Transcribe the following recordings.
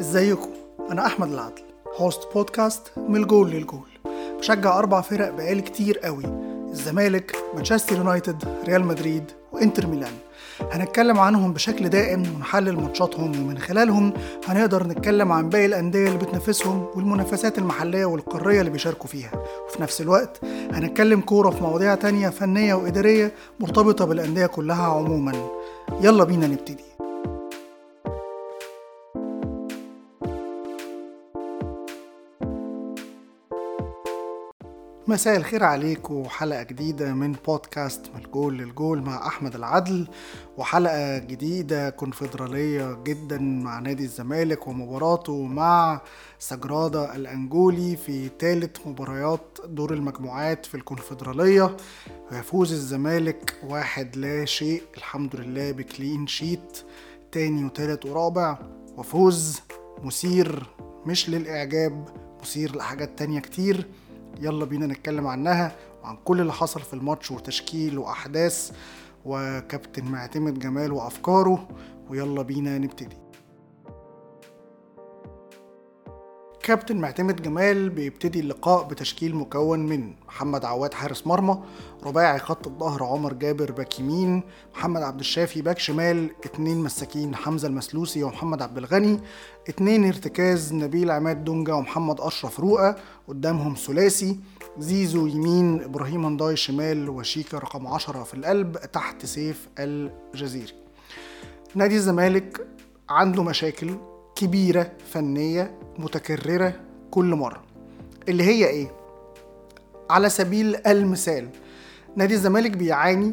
ازيكم؟ أنا أحمد العدل host podcast من الجول للجول. بشجع أربع فرق بقالي كتير قوي الزمالك مانشستر يونايتد ريال مدريد وإنتر ميلان. هنتكلم عنهم بشكل دائم ونحلل ماتشاتهم ومن خلالهم هنقدر نتكلم عن باقي الأندية اللي بتنافسهم والمنافسات المحلية والقارية اللي بيشاركوا فيها. وفي نفس الوقت هنتكلم كورة في مواضيع تانية فنية وإدارية مرتبطة بالأندية كلها عموما. يلا بينا نبتدي. مساء الخير عليكم حلقة جديدة من بودكاست من الجول للجول مع أحمد العدل وحلقة جديدة كونفدرالية جدا مع نادي الزمالك ومباراته مع سجرادة الأنجولي في ثالث مباريات دور المجموعات في الكونفدرالية. ويفوز الزمالك واحد لا شيء الحمد لله بكلين شيت. تاني وتالت ورابع وفوز مثير مش للإعجاب مثير لحاجات تانية كتير. يلا بينا نتكلم عنها وعن كل اللي حصل في الماتش وتشكيل وأحداث وكابتن معتمد جمال وأفكاره ويلا بينا نبتدي. كابتن معتمد جمال بيبتدي اللقاء بتشكيل مكون من محمد عواد حارس مرمى رباعي خط الظهر عمر جابر back يمين محمد عبد الشافي back شمال اتنين مساكين حمزة المسلوسي ومحمد عبد الغني اتنين ارتكاز نبيل عماد دونجا ومحمد أشرف روقا قدامهم ثلاثي زيزو يمين إبراهيما نداي شمال وشيكا رقم عشرة في القلب تحت سيف الجزيري. نادي الزمالك عنده مشاكل كبيرة فنية متكررة كل مرة. اللي هي إيه؟ على سبيل المثال نادي الزمالك بيعاني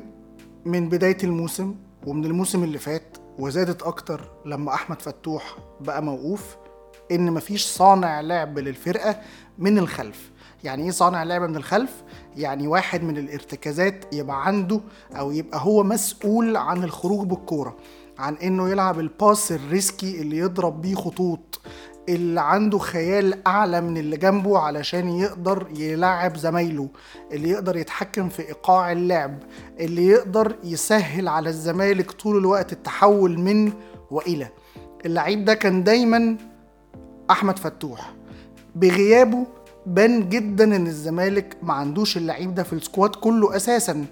من بداية الموسم ومن الموسم اللي فات وزادت أكتر لما أحمد فتوح بقى موقوف إن مفيش صانع لعب للفرقة من الخلف. يعني إيه صانع لعب من الخلف؟ يعني واحد من الارتكازات يبقى عنده أو يبقى هو مسؤول عن الخروج بالكورة. عن إنه يلعب ال pass ال risky اللي يضرب بيه خطوط اللي عنده خيال أعلى من اللي جنبه علشان يقدر يلعب زمايله اللي يقدر يتحكم في إيقاع اللعب اللي يقدر يسهل على الزمالك طول الوقت التحول من وإلى. اللعيب ده كان دايما أحمد فتوح. بغيابه بان جدا إن الزمالك ما عندوش اللعيب ده في ال squad كله أساسا.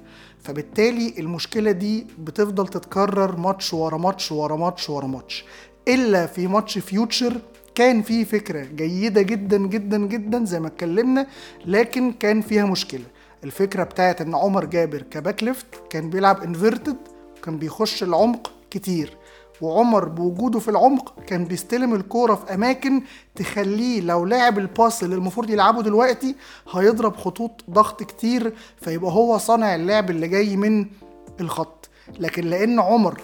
فبالتالي المشكلة دي بتفضل تتكرر ماتش ورا ماتش ورا ماتش ورا ماتش. إلا في ماتش فيوتشر كان في فكرة جيدة جدا جدا جدا زي ما اتكلمنا لكن كان فيها مشكلة. الفكرة بتاعت إن عمر جابر ك back left كان بيلعب inverted وكان بيخش العمق كتير. وعمر بوجوده في العمق كان بيستلم الكورة في أماكن تخليه لو لعب ال pass اللي المفروض يلعبه دلوقتي هيضرب خطوط ضغط كتير فيبقى هو صانع اللعب اللي جاي من الخط. لكن لأن عمر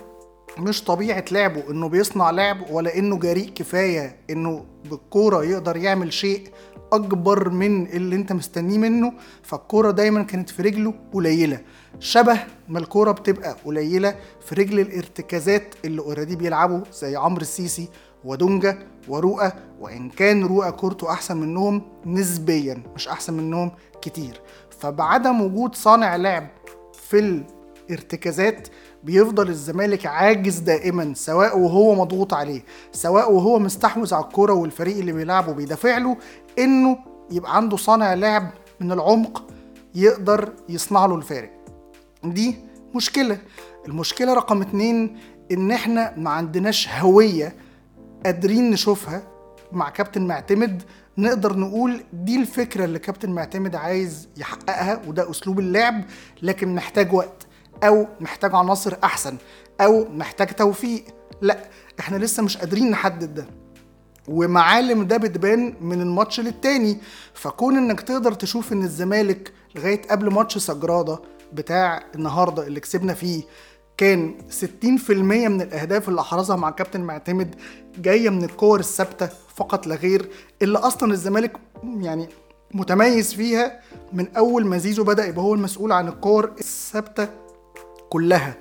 مش طبيعة لعبه إنه بيصنع لعب ولا إنه جريء كفاية إنه بالكورة يقدر يعمل شيء أكبر من اللي أنت مستنيه منه فالكورة دايما كانت في رجله قليلة. شبه ما الكورة بتبقى قليلة في رجل الارتكازات اللي اوريدي بيلعبوا زي عمرو السيسي ودونجا ورؤى وإن كان رؤى كورته أحسن منهم نسبيا مش أحسن منهم كتير. فبعدم وجود صانع لعب في الارتكازات بيفضل الزمالك عاجز دائما سواء وهو مضغوط عليه سواء وهو مستحوذ على الكرة والفريق اللي بيلعبه. بيدافع له إنه يبقى عنده صانع لعب من العمق يقدر يصنع له الفارق. دي مشكلة. المشكلة رقم اتنين إن إحنا ما عندناش هوية قادرين نشوفها مع كابتن معتمد. نقدر نقول دي الفكرة اللي كابتن معتمد عايز يحققها وده أسلوب اللعب لكن محتاج وقت أو محتاج عناصر أحسن أو محتاج توفيق. لأ إحنا لسه مش قادرين نحدد ده. ومعالم ده بتبان من الماتش للتاني. فكون إنك تقدر تشوف إن الزمالك لغاية قبل ماتش سجرادة بتاع النهارده اللي كسبنا فيه كان 60% من الأهداف اللي حرزها مع كابتن معتمد جاية من الكور الثابتة فقط لا غير اللي أصلا الزمالك يعني متميز فيها من أول ما زيزو بدأ يبقى هو المسؤول عن الكور الثابتة كلها.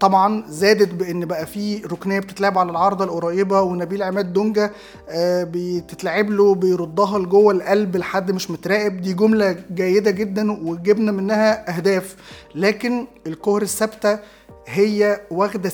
طبعا زادت بإن بقى في ركنية بتتلعب على العارضة القريبة ونبيل عماد دونجا آه بتتلعب له بيردها لجوه القلب لحد مش متراقب. دي جملة جيدة جدا وجبنا منها أهداف. لكن الكور الثابتة هي واخدة 60%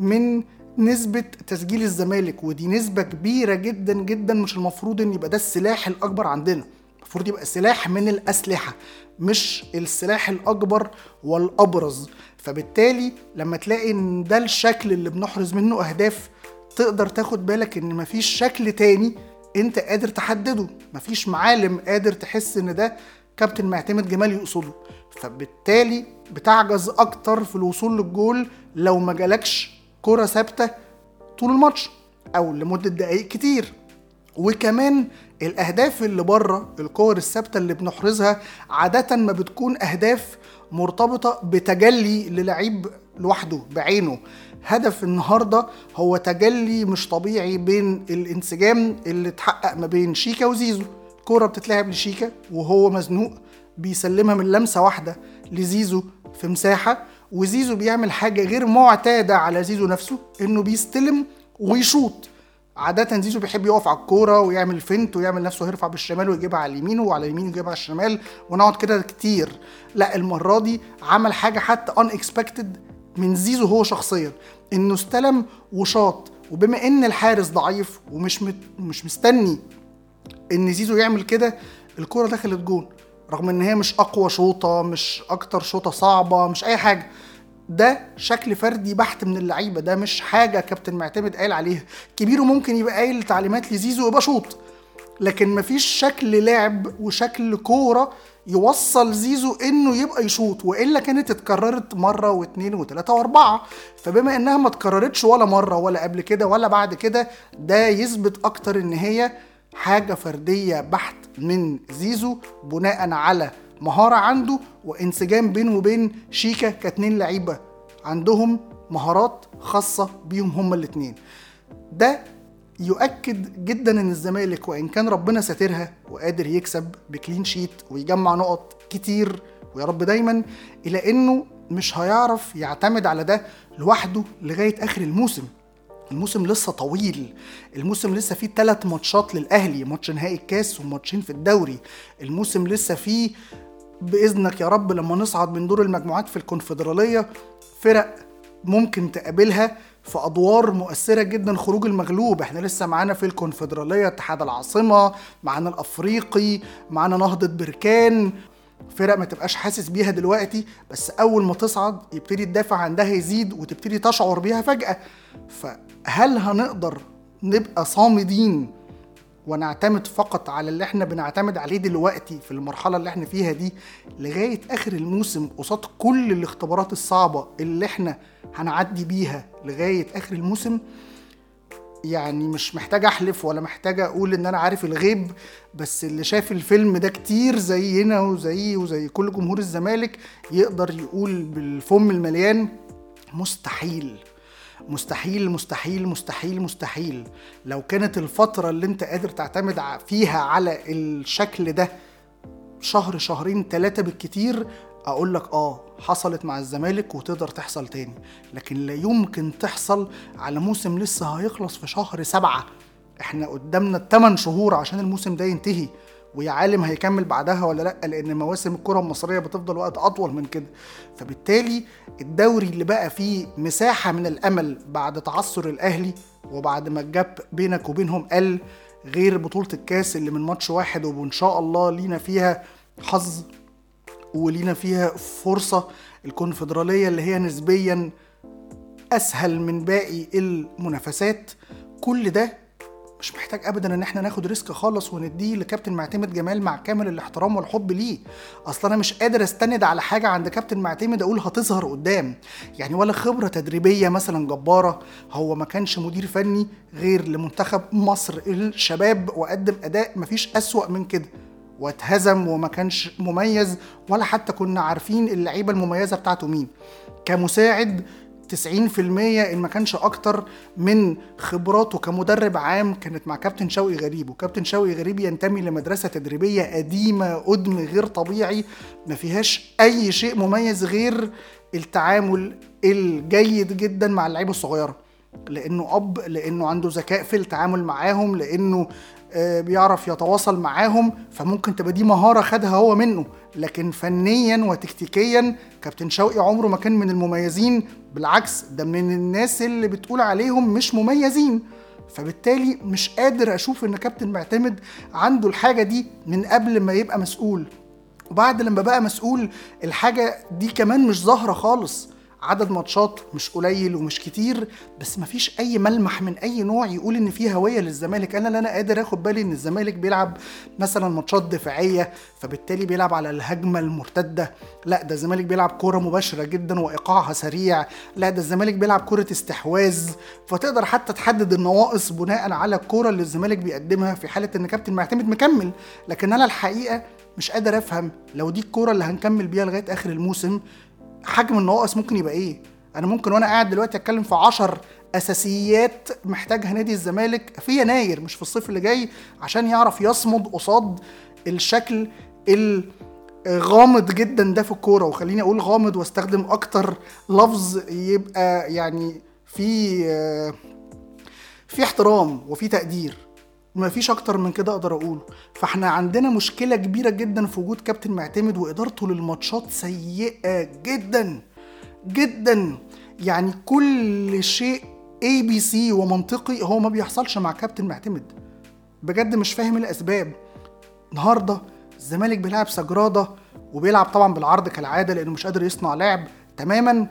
من نسبة تسجيل الزمالك ودي نسبة كبيرة جدا جدا. مش المفروض إن يبقى ده السلاح الأكبر عندنا المفروض يبقى سلاح من الأسلحة مش السلاح الأكبر والأبرز. فبالتالي لما تلاقي إن ده الشكل اللي بنحرز منه أهداف تقدر تاخد بالك إن مفيش شكل تاني أنت قادر تحدده. مفيش معالم قادر تحس إن ده كابتن معتمد جمال يقصده. فبالتالي بتعجز أكتر في الوصول للجول لو ما جالكش كرة ثابتة طول الماتش أو لمدة دقايق كتير. وكمان الأهداف اللي بره الكور الثابتة اللي بنحرزها عادة ما بتكون أهداف مرتبطة بتجلي للعيب لوحده بعينه. هدف النهارده هو تجلي مش طبيعي بين الانسجام اللي اتحقق ما بين شيكا وزيزو. كورة بتتلعب لشيكا وهو مزنوق بيسلمها من لمسة واحدة لزيزو في مساحة وزيزو بيعمل حاجة غير معتادة على زيزو نفسه إنه بيستلم ويشوط. عادة زيزو بيحب يقف على الكورة ويعمل فنت ويعمل نفسه هيرفع بالشمال ويجيبها على اليمين وعلى اليمين ويجيبها على الشمال ونقعد كده كتير. لا المرة دي عمل حاجة حتى unexpected من زيزو هو شخصيا إنه استلم وشاط. وبما إن الحارس ضعيف ومش مت مش مستني إن زيزو يعمل كده الكورة دخلت جون رغم إن هي مش أقوى شوطة مش أكتر شوطة صعبة مش أي حاجة. ده شكل فردي بحت من اللعيبة ده مش حاجة كابتن معتمد قال عليها. كبيره ممكن يبقى قايل تعليمات لزيزو ويبقى شوط لكن مفيش شكل لعب وشكل كورة يوصل زيزو إنه يبقى يشوط وإلا كانت اتكررت مرة واثنين وثلاثه وأربعة. فبما إنها ما اتكررتش ولا مرة ولا قبل كده ولا بعد كده ده يثبت أكتر إن هي حاجة فردية بحت من زيزو بناء على مهارة عنده وانسجام بينه وبين شيكا كاتنين لعيبة. عندهم مهارات خاصة بيهم هما الاتنين. ده يؤكد جدا إن الزمالك وإن كان ربنا ساترها وقادر يكسب بكلين شيت ويجمع نقط كتير ويا رب دايما إلى إنه مش هيعرف يعتمد على ده لوحده لغاية آخر الموسم. الموسم لسه طويل. الموسم لسه فيه ثلاث ماتشات للأهلي ماتش نهائي الكاس وماتشين في الدوري. الموسم لسه فيه بإذنك يا رب لما نصعد من دور المجموعات في الكونفدرالية فرق ممكن تقابلها في أدوار مؤثرة جدا خروج المغلوب. إحنا لسه معانا في الكونفدرالية اتحاد العاصمة معانا الأفريقي معانا نهضة بركان. فرق ما تبقاش حاسس بيها دلوقتي بس أول ما تصعد يبتدي الدافع عندها يزيد وتبتدي تشعر بيها فجأة. فهل هنقدر نبقى صامدين ونعتمد فقط على اللي إحنا بنعتمد عليه دلوقتي في المرحلة اللي إحنا فيها دي لغاية آخر الموسم قصاد كل الاختبارات الصعبة اللي إحنا هنعدي بيها لغاية آخر الموسم يعني مش محتاج أحلف ولا محتاج أقول إن أنا عارف الغيب بس اللي شاف الفيلم ده كتير زينا وزي وزي كل جمهور الزمالك يقدر يقول بالفم المليان مستحيل. مستحيل مستحيل مستحيل مستحيل. لو كانت الفترة اللي انت قادر تعتمد فيها على الشكل ده شهر شهرين ثلاثة بالكتير أقول لك آه حصلت مع الزمالك وتقدر تحصل تاني. لكن لا يمكن تحصل على موسم لسه هيخلص في شهر سبعة. إحنا قدامنا 8 شهور عشان الموسم ده ينتهي. ويا عالم هيكمل بعدها ولا لأ لأن مواسم الكرة المصرية بتفضل وقت أطول من كده. فبالتالي الدوري اللي بقى فيه مساحة من الأمل بعد تعثر الأهلي وبعد ما الجاب بينك وبينهم قل غير بطولة الكاس اللي من ماتش واحد وإن شاء الله لينا فيها حظ ولينا فيها فرصة الكونفدرالية اللي هي نسبيا أسهل من باقي المنافسات كل ده مش محتاج ابدا إن إحنا ناخد ريسك خالص ونديه لكابتن معتمد جمال مع كامل الاحترام والحب ليه. أصل أنا مش قادر أستند على حاجة عند كابتن معتمد أقول هتظهر قدام. يعني ولا خبرة تدريبية مثلا جبارة. هو ما كانش مدير فني غير لمنتخب مصر الشباب وقدم أداء مفيش أسوأ من كده. واتهزم وما كانش مميز ولا حتى كنا عارفين اللعيبة المميزة بتاعته مين. كمساعد 90% إن ما كانش أكتر من خبراته كمدرب عام كانت مع كابتن شوقي غريب. وكابتن شوقي غريب ينتمي لمدرسة تدريبية قديمة قدم غير طبيعي. ما فيهاش أي شيء مميز غير التعامل الجيد جدا مع اللعيبة الصغيرة. لأنه أب لأنه عنده ذكاء في التعامل معاهم لأنه بيعرف يتواصل معاهم فممكن تبقى دي مهارة خدها هو منه. لكن فنيا وتكتيكيا كابتن شوقي عمره ما كان من المميزين. بالعكس ده من الناس اللي بتقول عليهم مش مميزين. فبالتالي مش قادر أشوف إن كابتن معتمد عنده الحاجة دي من قبل ما يبقى مسؤول. وبعد لما بقى مسؤول الحاجة دي كمان مش ظاهرة خالص. عدد ماتشات مش قليل ومش كتير بس مفيش أي ملمح من أي نوع يقول إن في هوية للزمالك. أنا لا أنا قادر آخد بالي إن الزمالك بيلعب مثلا ماتشات دفاعية فبالتالي بيلعب على الهجمة المرتدة. لا ده الزمالك بيلعب كورة مباشرة جدا وإيقاعها سريع. لا ده الزمالك بيلعب كورة استحواذ. فتقدر حتى تحدد النواقص بناء على الكورة اللي الزمالك بيقدمها في حالة إن كابتن معتمد مكمل. لكن أنا الحقيقة مش قادر أفهم لو دي الكورة اللي هنكمل بيها لغاية آخر الموسم حجم النواقص ممكن يبقى إيه؟ أنا ممكن وأنا قاعد دلوقتي أتكلم في 10 أساسيات محتاجها نادي الزمالك في يناير مش في الصيف اللي جاي عشان يعرف يصمد قصاد الشكل الغامض جدا ده في الكورة. وخليني أقول غامض واستخدم أكتر لفظ يبقى يعني في في احترام وفي تقدير. ما فيش أكتر من كده أقدر أقوله. فإحنا عندنا مشكلة كبيرة جدا في وجود كابتن معتمد وإدارته للماتشات سيئة جدا جدا. يعني كل شيء ABC ومنطقي هو ما بيحصلش مع كابتن معتمد. بجد مش فاهم الأسباب. النهارده الزمالك بيلعب سجرادة وبيلعب طبعا بالعرض كالعادة لأنه مش قادر يصنع لعب تماما.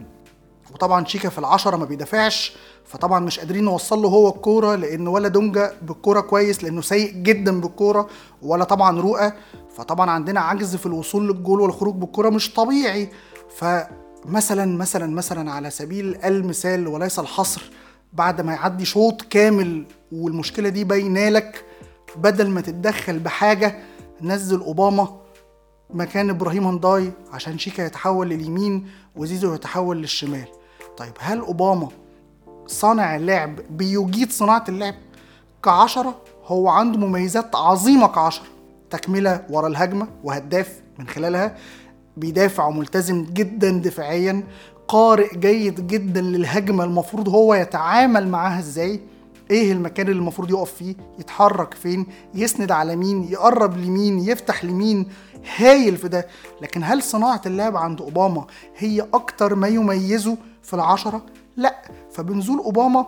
وطبعا شيكا في العشرة ما بيدافعش فطبعا مش قادرين نوصل له هو الكورة لأن ولا دونجا بالكورة كويس لأنه سيء جدا بالكورة ولا طبعا رؤى. فطبعا عندنا عجز في الوصول للجول والخروج بالكورة مش طبيعي. فمثلا مثلا مثلا على سبيل المثال وليس الحصر بعد ما يعدي شوط كامل والمشكلة دي باينة لك بدل ما تتدخل بحاجة نزل أوباما مكان إبراهيم هنداي عشان شيكا يتحول لليمين وزيزو يتحول للشمال. طيب هل أوباما صانع اللعب بيجيد صناعة اللعب كعشرة؟ هو عنده مميزات عظيمة كعشرة. تكملة ورا الهجمة وهداف من خلالها بيدافع وملتزم جدا دفاعيا قارئ جيد جدا للهجمة المفروض هو يتعامل معاها إزاي؟ إيه المكان اللي المفروض يقف فيه؟ يتحرك فين؟ يسند على مين؟ يقرب لمين؟ يفتح لمين؟ هايل في ده. لكن هل صناعة اللعب عند أوباما هي أكتر ما يميزه في العشرة؟ لا. فبنزول أوباما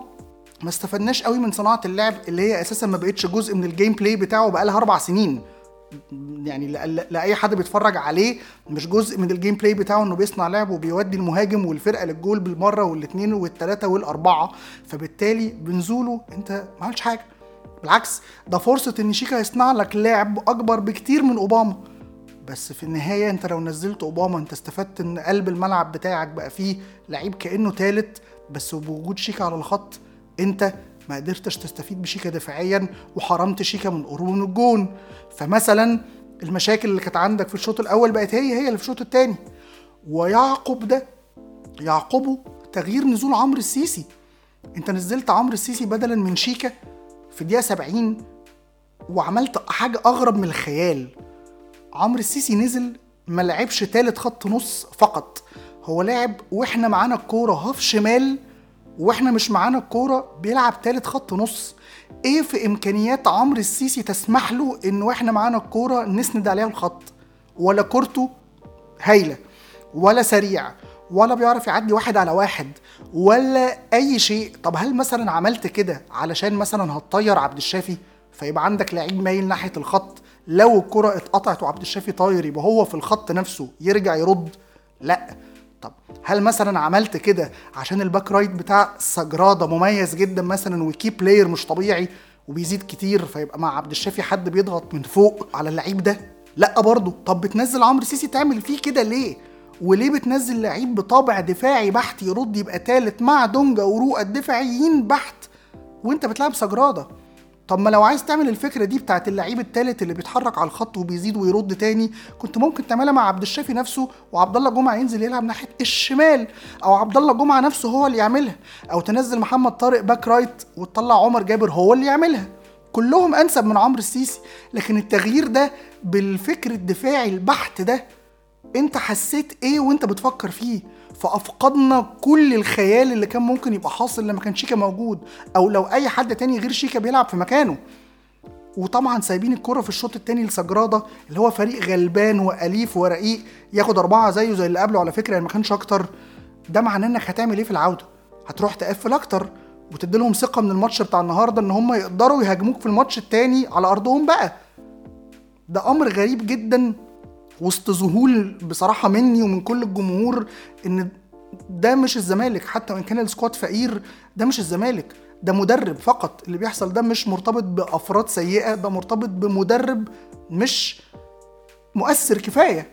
ما استفدناش قوي من صناعة اللعب اللي هي أساسا ما بقتش جزء من ال game play بتاعه بقالها أربع سنين. يعني لاي حد بيتفرج عليه مش جزء من ال game play بتاعه إنه بيصنع لعب وبيودي المهاجم والفرقة للجول بالمرة والاثنين والثلاثه والأربعة. فبالتالي بنزوله أنت ما عملتش حاجة. بالعكس ده فرصة إن شيكا يصنع لك لعب أكبر بكتير من أوباما. بس في النهاية انت لو نزلت أوباما انت استفدت إن قلب الملعب بتاعك بقى فيه لعيب كأنه تالت بس بوجود شيكا على الخط انت ما قدرتش تستفيد بشيكا دفاعيا وحرمت شيكا من قرون الجون. فمثلا المشاكل اللي كانت عندك في الشوط الأول بقت هي هي اللي في الشوط الثاني ويعقب ده يعقبه تغيير نزول عمرو السيسي. انت نزلت عمرو السيسي بدلا من شيكا في الدقيقة 70 وعملت حاجة أغرب من الخيال. عمرو السيسي نزل ما لعبش تالت خط نص فقط. هو لعب وإحنا معانا الكورة هاف شمال وإحنا مش معانا الكورة بيلعب تالت خط نص. إيه في إمكانيات عمرو السيسي تسمح له إن وإحنا معانا الكورة نسند عليها الخط؟ ولا كورته هايلة ولا سريع ولا بيعرف يعدي واحد على واحد ولا أي شيء. طب هل مثلا عملت كده علشان مثلا هتطير عبد الشافي فيبقى عندك لعيب مايل ناحية الخط؟ لو الكرة اتقطعت وعبد الشافي طاير يبقى هو في الخط نفسه يرجع يرد؟ لا. طب هل مثلا عملت كده عشان ال back right بتاع سجرادة مميز جدا مثلا و key player مش طبيعي وبيزيد كتير فيبقى مع عبد الشافي حد بيضغط من فوق على اللعيب ده؟ لا برضه. طب بتنزل عمرو سيسي تعمل فيه كده ليه؟ وليه بتنزل لعيب بطابع دفاعي بحت يرد يبقى تالت مع دونجا ورؤى الدفاعيين بحت وانت بتلعب سجرادة؟ طب ما لو عايز تعمل الفكرة دي بتاعت اللعيب التالت اللي بيتحرك على الخط وبيزيد ويرد تاني كنت ممكن تعملها مع عبد الشافي نفسه وعبد الله جمعة ينزل يلعب ناحية الشمال أو عبد الله جمعة نفسه هو اللي يعملها أو تنزل محمد طارق back right وتطلع عمر جابر هو اللي يعملها. كلهم أنسب من عمرو السيسي لكن التغيير ده بالفكر الدفاعي البحت ده أنت حسيت إيه وأنت بتفكر فيه؟ فأفقدنا كل الخيال اللي كان ممكن يبقى حاصل لما كان شيكا موجود أو لو أي حد تاني غير شيكا بيلعب في مكانه. وطبعا سايبين الكرة في الشوط التاني لسجرادة اللي هو فريق غلبان وأليف ورقيق ياخد أربعة زيه زي اللي قبله على فكرة يعني ما كانش أكتر. ده معناه إنك هتعمل إيه في العودة؟ هتروح تقفل أكتر وتدي لهم ثقة من الماتش بتاع النهاردة إن هم يقدروا يهاجموك في الماتش التاني على أرضهم بقى. ده أمر غريب جدا. وسط ذهول بصراحة مني ومن كل الجمهور إن ده مش الزمالك. حتى وإن كان السكواد فقير ده مش الزمالك. ده مدرب فقط. اللي بيحصل ده مش مرتبط بأفراد سيئة ده مرتبط بمدرب مش مؤثر كفاية.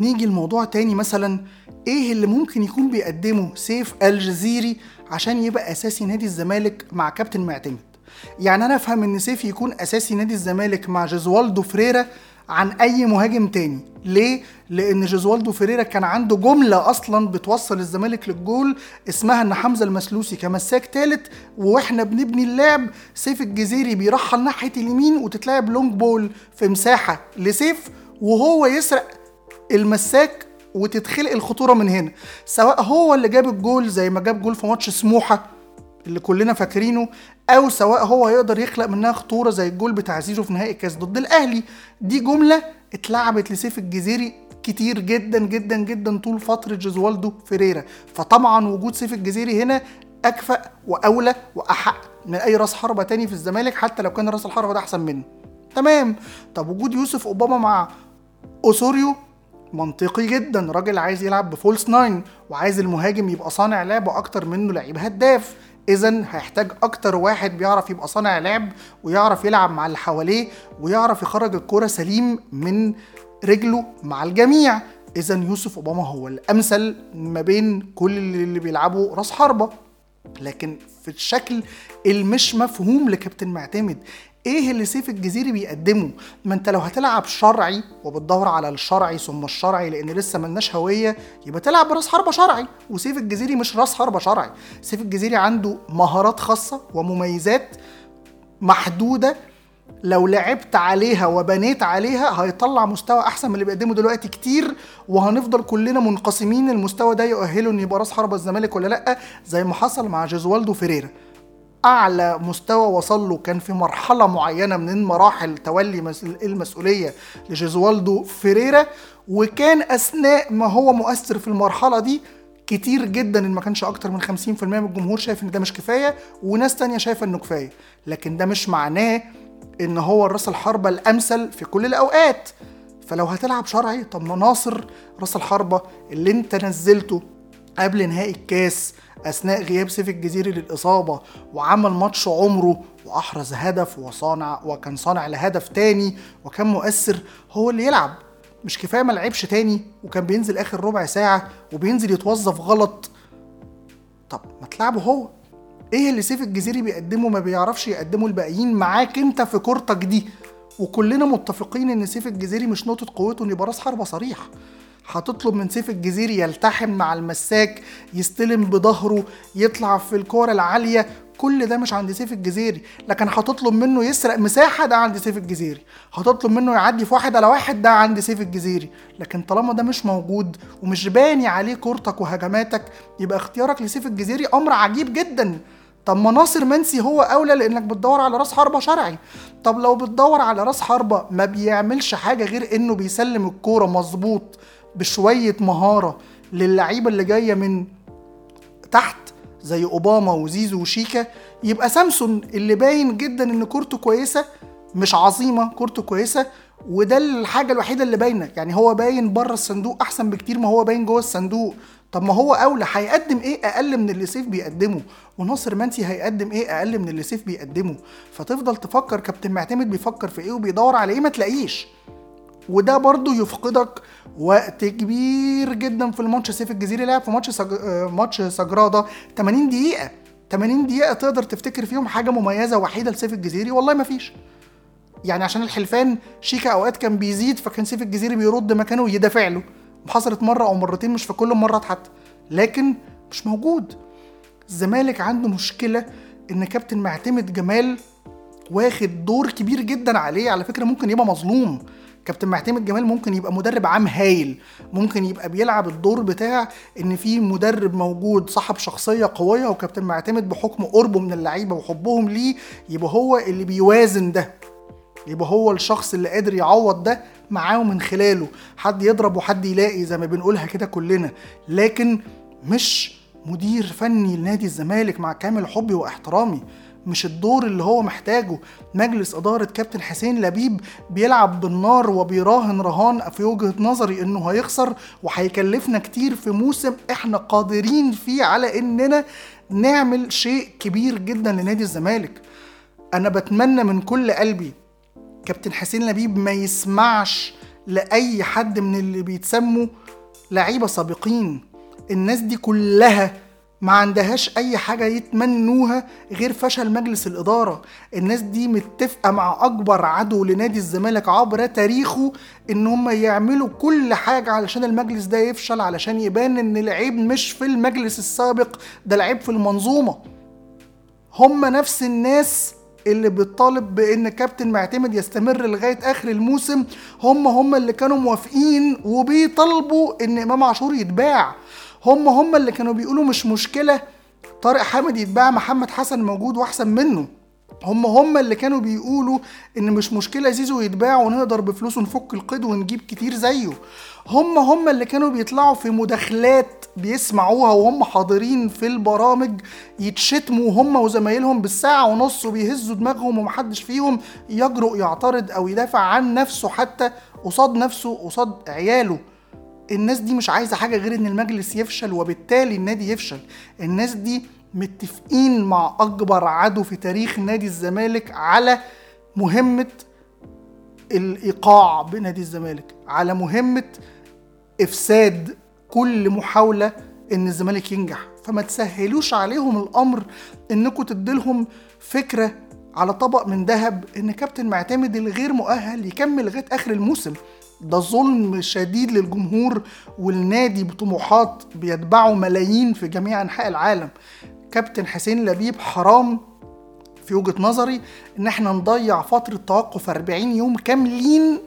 نيجي لموضوع تاني مثلا إيه اللي ممكن يكون بيقدمه سيف الجزيري عشان يبقى أساسي نادي الزمالك مع كابتن معتمد؟ يعني أنا أفهم إن سيف يكون أساسي نادي الزمالك مع جيزوالدو فريرا عن أي مهاجم تاني. ليه؟ لأن جيزوالدو فيريرا كان عنده جملة أصلا بتوصل الزمالك للجول اسمها إن حمزة المسلوسي كمساك ثالث وإحنا بنبني اللعب. سيف الجزيري بيرحل ناحية اليمين وتتلعب long ball في مساحة لسيف وهو يسرق المساك وتتخلق الخطورة من هنا. سواء هو اللي جاب الجول زي ما جاب جول في ماتش سموحة اللي كلنا فاكرينه أو سواء هو يقدر يخلق منها خطورة زي الجول بتاع زيزو في نهائي الكاس ضد الأهلي. دي جملة اتلعبت لسيف الجزيري كتير جدا جدا جدا طول فترة جيزوالدو فيريرا. فطبعا وجود سيف الجزيري هنا أكفأ وأولى وأحق من أي راس حربة تاني في الزمالك حتى لو كان راس الحربة ده أحسن منه. تمام. طب وجود يوسف أوباما مع أوسوريو؟ منطقي جدا. راجل عايز يلعب ب false nine وعايز المهاجم يبقى صانع لعب أكتر منه لعيب هداف. اذا هيحتاج أكتر واحد بيعرف يبقى صانع لعب ويعرف يلعب مع اللي حواليه ويعرف يخرج الكرة سليم من رجله مع الجميع. اذا يوسف أوباما هو الأمثل ما بين كل اللي بيلعبوا راس حربة. لكن في الشكل المش مفهوم لكابتن معتمد إيه اللي سيف الجزيري بيقدمه؟ ما أنت لو هتلعب شرعي وبتدور على الشرعي ثم الشرعي لأن لسه ملناش هوية يبقى تلعب براس حربه شرعي. وسيف الجزيري مش راس حربه شرعي. سيف الجزيري عنده مهارات خاصة ومميزات محدودة لو لعبت عليها وبنيت عليها هيطلع مستوى أحسن من اللي بيقدمه دلوقتي كتير وهنفضل كلنا منقسمين المستوى ده يؤهله إن يبقى راس حربه الزمالك ولا لأ زي ما حصل مع جيزوالدو فيريرا. أعلى مستوى وصل له كان في مرحلة معينة من مراحل تولي المسؤولية لجيزوالدو فيريرا وكان أثناء ما هو مؤثر في المرحلة دي كتير جدا إن ما كانش أكتر من 50% من الجمهور شايف إن ده مش كفاية وناس تانية شايفة إنه كفاية. لكن ده مش معناه إن هو الراس الحربة الأمثل في كل الأوقات. فلو هتلعب شرعي طب ما ناصر راس الحربة اللي أنت نزلته قبل نهائي الكاس أثناء غياب سيف الجزيري للإصابة وعمل ماتش عمره وأحرز هدف وصانع وكان صانع لهدف تاني وكان مؤثر هو اللي يلعب. مش كفاية ما لعبش تاني وكان بينزل آخر ربع ساعة وبينزل يتوظف غلط. طب ما تلعبه هو. إيه اللي سيف الجزيري بيقدمه ما بيعرفش يقدمه الباقيين؟ معاك أنت في كورتك دي. وكلنا متفقين إن سيف الجزيري مش نقطة قوته انه يبقى راس حربة صريح. هتطلب من سيف الجزيري يلتحم مع المساك يستلم بظهره يطلع في الكورة العالية. كل ده مش عند سيف الجزيري لكن هتطلب منه يسرق مساحة ده عند سيف الجزيري. هتطلب منه يعدي في واحد على واحد ده عند سيف الجزيري. لكن طالما ده مش موجود ومش باني عليه كورتك وهجماتك يبقى اختيارك لسيف الجزيري أمر عجيب جدا. طب ما ناصر منسي هو أولى لأنك بتدور على راس حربة شرعي. طب لو بتدور على راس حربة ما بيعملش حاجة غير إنه بيسلم الكورة مظبوط. بشوية مهارة للعيبة اللي جاية من تحت زي أوباما وزيزو وشيكا يبقى سامسون اللي باين جدا إن كورته كويسة مش عظيمة كورته كويسة وده الحاجة الوحيدة اللي باينة. يعني هو باين بره الصندوق أحسن بكتير ما هو باين جوه الصندوق. طب ما هو أولى هيقدم إيه أقل من اللي سيف بيقدمه؟ وناصر منسي هيقدم إيه أقل من اللي سيف بيقدمه؟ فتفضل تفكر كابتن معتمد بيفكر في إيه وبيدور على إيه؟ ما تلاقيش. وده برضو يفقدك وقت كبير جدا في الماتش. سيف الجزيري لعب في ماتش سج... ماتش سجرادة. 80 دقيقة. 80 دقيقة تقدر تفتكر فيهم حاجة مميزة وحيدة لسيف الجزيري؟ والله ما فيش. يعني عشان الحلفان شيكا أوقات كان بيزيد فكان سيف الجزيري بيرد مكانه ويدافع له. حصلت مرة أو مرتين مش في كل مرات حتى لكن مش موجود. الزمالك عنده مشكلة إن كابتن معتمد جمال واخد دور كبير جدا عليه. على فكرة ممكن يبقى مظلوم. كابتن معتمد جمال ممكن يبقى مدرب عام هايل ممكن يبقى بيلعب الدور بتاع إن في مدرب موجود صاحب شخصية قوية وكابتن معتمد بحكم قربه من اللعيبة وحبهم ليه يبقى هو اللي بيوازن ده. يبقى هو الشخص اللي قادر يعوض ده معاه من خلاله. حد يضرب وحد يلاقي زي ما بنقولها كده كلنا. لكن مش مدير فني لنادي الزمالك مع كامل حبي واحترامي. مش الدور اللي هو محتاجه. مجلس إدارة كابتن حسين لبيب بيلعب بالنار وبيراهن رهان في وجهة نظري إنه هيخسر وهيكلفنا كتير في موسم إحنا قادرين فيه على إننا نعمل شيء كبير جدا لنادي الزمالك. أنا بتمنى من كل قلبي كابتن حسين لبيب ما يسمعش لأي حد من اللي بيتسموا لعيبة سابقين. الناس دي كلها ما عندهاش أي حاجة يتمنوها غير فشل مجلس الإدارة. الناس دي متفقة مع أكبر عدو لنادي الزمالك عبر تاريخه إن هم يعملوا كل حاجة علشان المجلس ده يفشل علشان يبان إن العيب مش في المجلس السابق ده العيب في المنظومة. هم نفس الناس اللي بتطالب بإن كابتن معتمد يستمر لغاية آخر الموسم. هم هم اللي كانوا موافقين وبيطالبوا إن إمام عاشور يتباع. هم هم اللي كانوا بيقولوا مش مشكلة طارق حامد يتباع محمد حسن موجود وأحسن منه. هم هم اللي كانوا بيقولوا إن مش مشكلة زيزو يتباع ونقدر بفلوسه نفك القيد ونجيب كتير زيه. هم هم اللي كانوا بيطلعوا في مداخلات بيسمعوها وهم حاضرين في البرامج يتشتموا هم وزمايلهم بالساعة ونص وبيهزوا دماغهم ومحدش فيهم يجرؤ يعترض أو يدافع عن نفسه حتى قصاد نفسه قصاد عياله. الناس دي مش عايزة حاجة غير إن المجلس يفشل وبالتالي النادي يفشل. الناس دي متفقين مع أكبر عدو في تاريخ نادي الزمالك على مهمة الإيقاع بنادي الزمالك على مهمة إفساد كل محاولة إن الزمالك ينجح. فما تسهلوش عليهم الأمر إنكم تديلهم فكرة على طبق من ذهب إن كابتن معتمد الغير مؤهل يكمل لغاية آخر الموسم. ده ظلم شديد للجمهور والنادي بطموحات بيتبعه ملايين في جميع أنحاء العالم. كابتن حسين لبيب حرام في وجهة نظري إن إحنا نضيع فترة توقف 40 يوم كاملين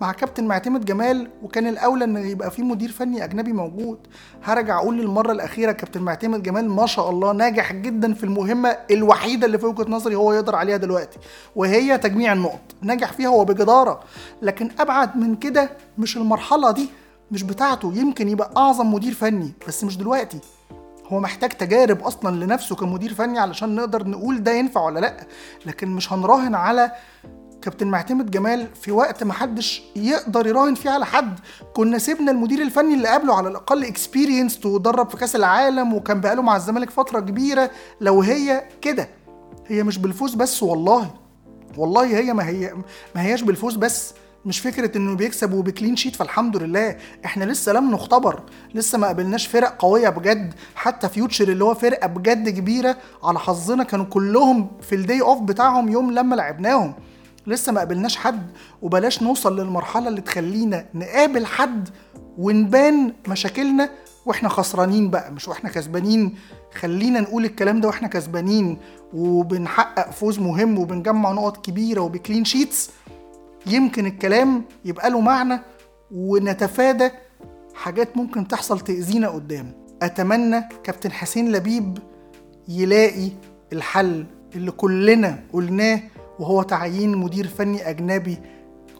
مع كابتن معتمد جمال وكان الأولى إن يبقى في مدير فني أجنبي موجود. هرجع أقول للمرة الأخيرة كابتن معتمد جمال ما شاء الله ناجح جدا في المهمة الوحيدة اللي في وجهة نظري هو يقدر عليها دلوقتي وهي تجميع النقط. نجح فيها وبجداره لكن أبعد من كده مش المرحلة دي مش بتاعته. يمكن يبقى أعظم مدير فني بس مش دلوقتي. هو محتاج تجارب أصلا لنفسه كمدير فني علشان نقدر نقول ده ينفع ولا لأ. لكن مش هنراهن على كابتن معتمد جمال في وقت ما حدش يقدر يراهن فيه على حد. كنا سيبنا المدير الفني اللي قبله على الأقل experience ودرب في كأس العالم وكان بقاله مع الزمالك فترة كبيرة. لو هي كده هي مش بالفوز بس والله والله هي ما هي ما هياش بالفوز بس. مش فكرة إنه بيكسب وب clean sheet فالحمد لله. إحنا لسه لم نختبر لسه ما قابلناش فرق قوية بجد. حتى Future اللي هو فرقة بجد كبيرة على حظنا كانوا كلهم في ال day off بتاعهم يوم لما لعبناهم. لسه ما قابلناش حد وبلاش نوصل للمرحلة اللي تخلينا نقابل حد ونبان مشاكلنا وإحنا خسرانين بقى مش وإحنا كسبانين. خلينا نقول الكلام ده وإحنا كسبانين وبنحقق فوز مهم وبنجمع نقط كبيرة وب clean sheets يمكن الكلام يبقى له معنى ونتفادى حاجات ممكن تحصل تأذينا قدام. أتمنى كابتن حسين لبيب يلاقي الحل اللي كلنا قلناه وهو تعيين مدير فني أجنبي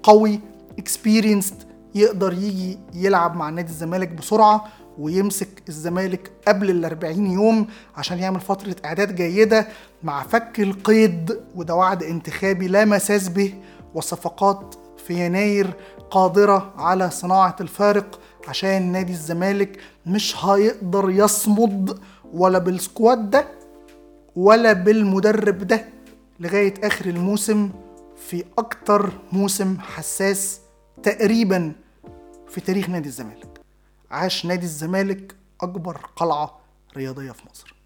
قوي اكسبيرينسد يقدر يجي يلعب مع نادي الزمالك بسرعة ويمسك الزمالك قبل ال 40 يوم عشان يعمل فترة إعداد جيدة مع فك القيد وده وعد انتخابي لا مساس به وصفقات في يناير قادرة على صناعة الفارق عشان نادي الزمالك مش هيقدر يصمد ولا بالسكواد ده ولا بالمدرب ده. لغاية آخر الموسم في أكتر موسم حساس تقريبا في تاريخ نادي الزمالك. عاش نادي الزمالك أكبر قلعة رياضية في مصر.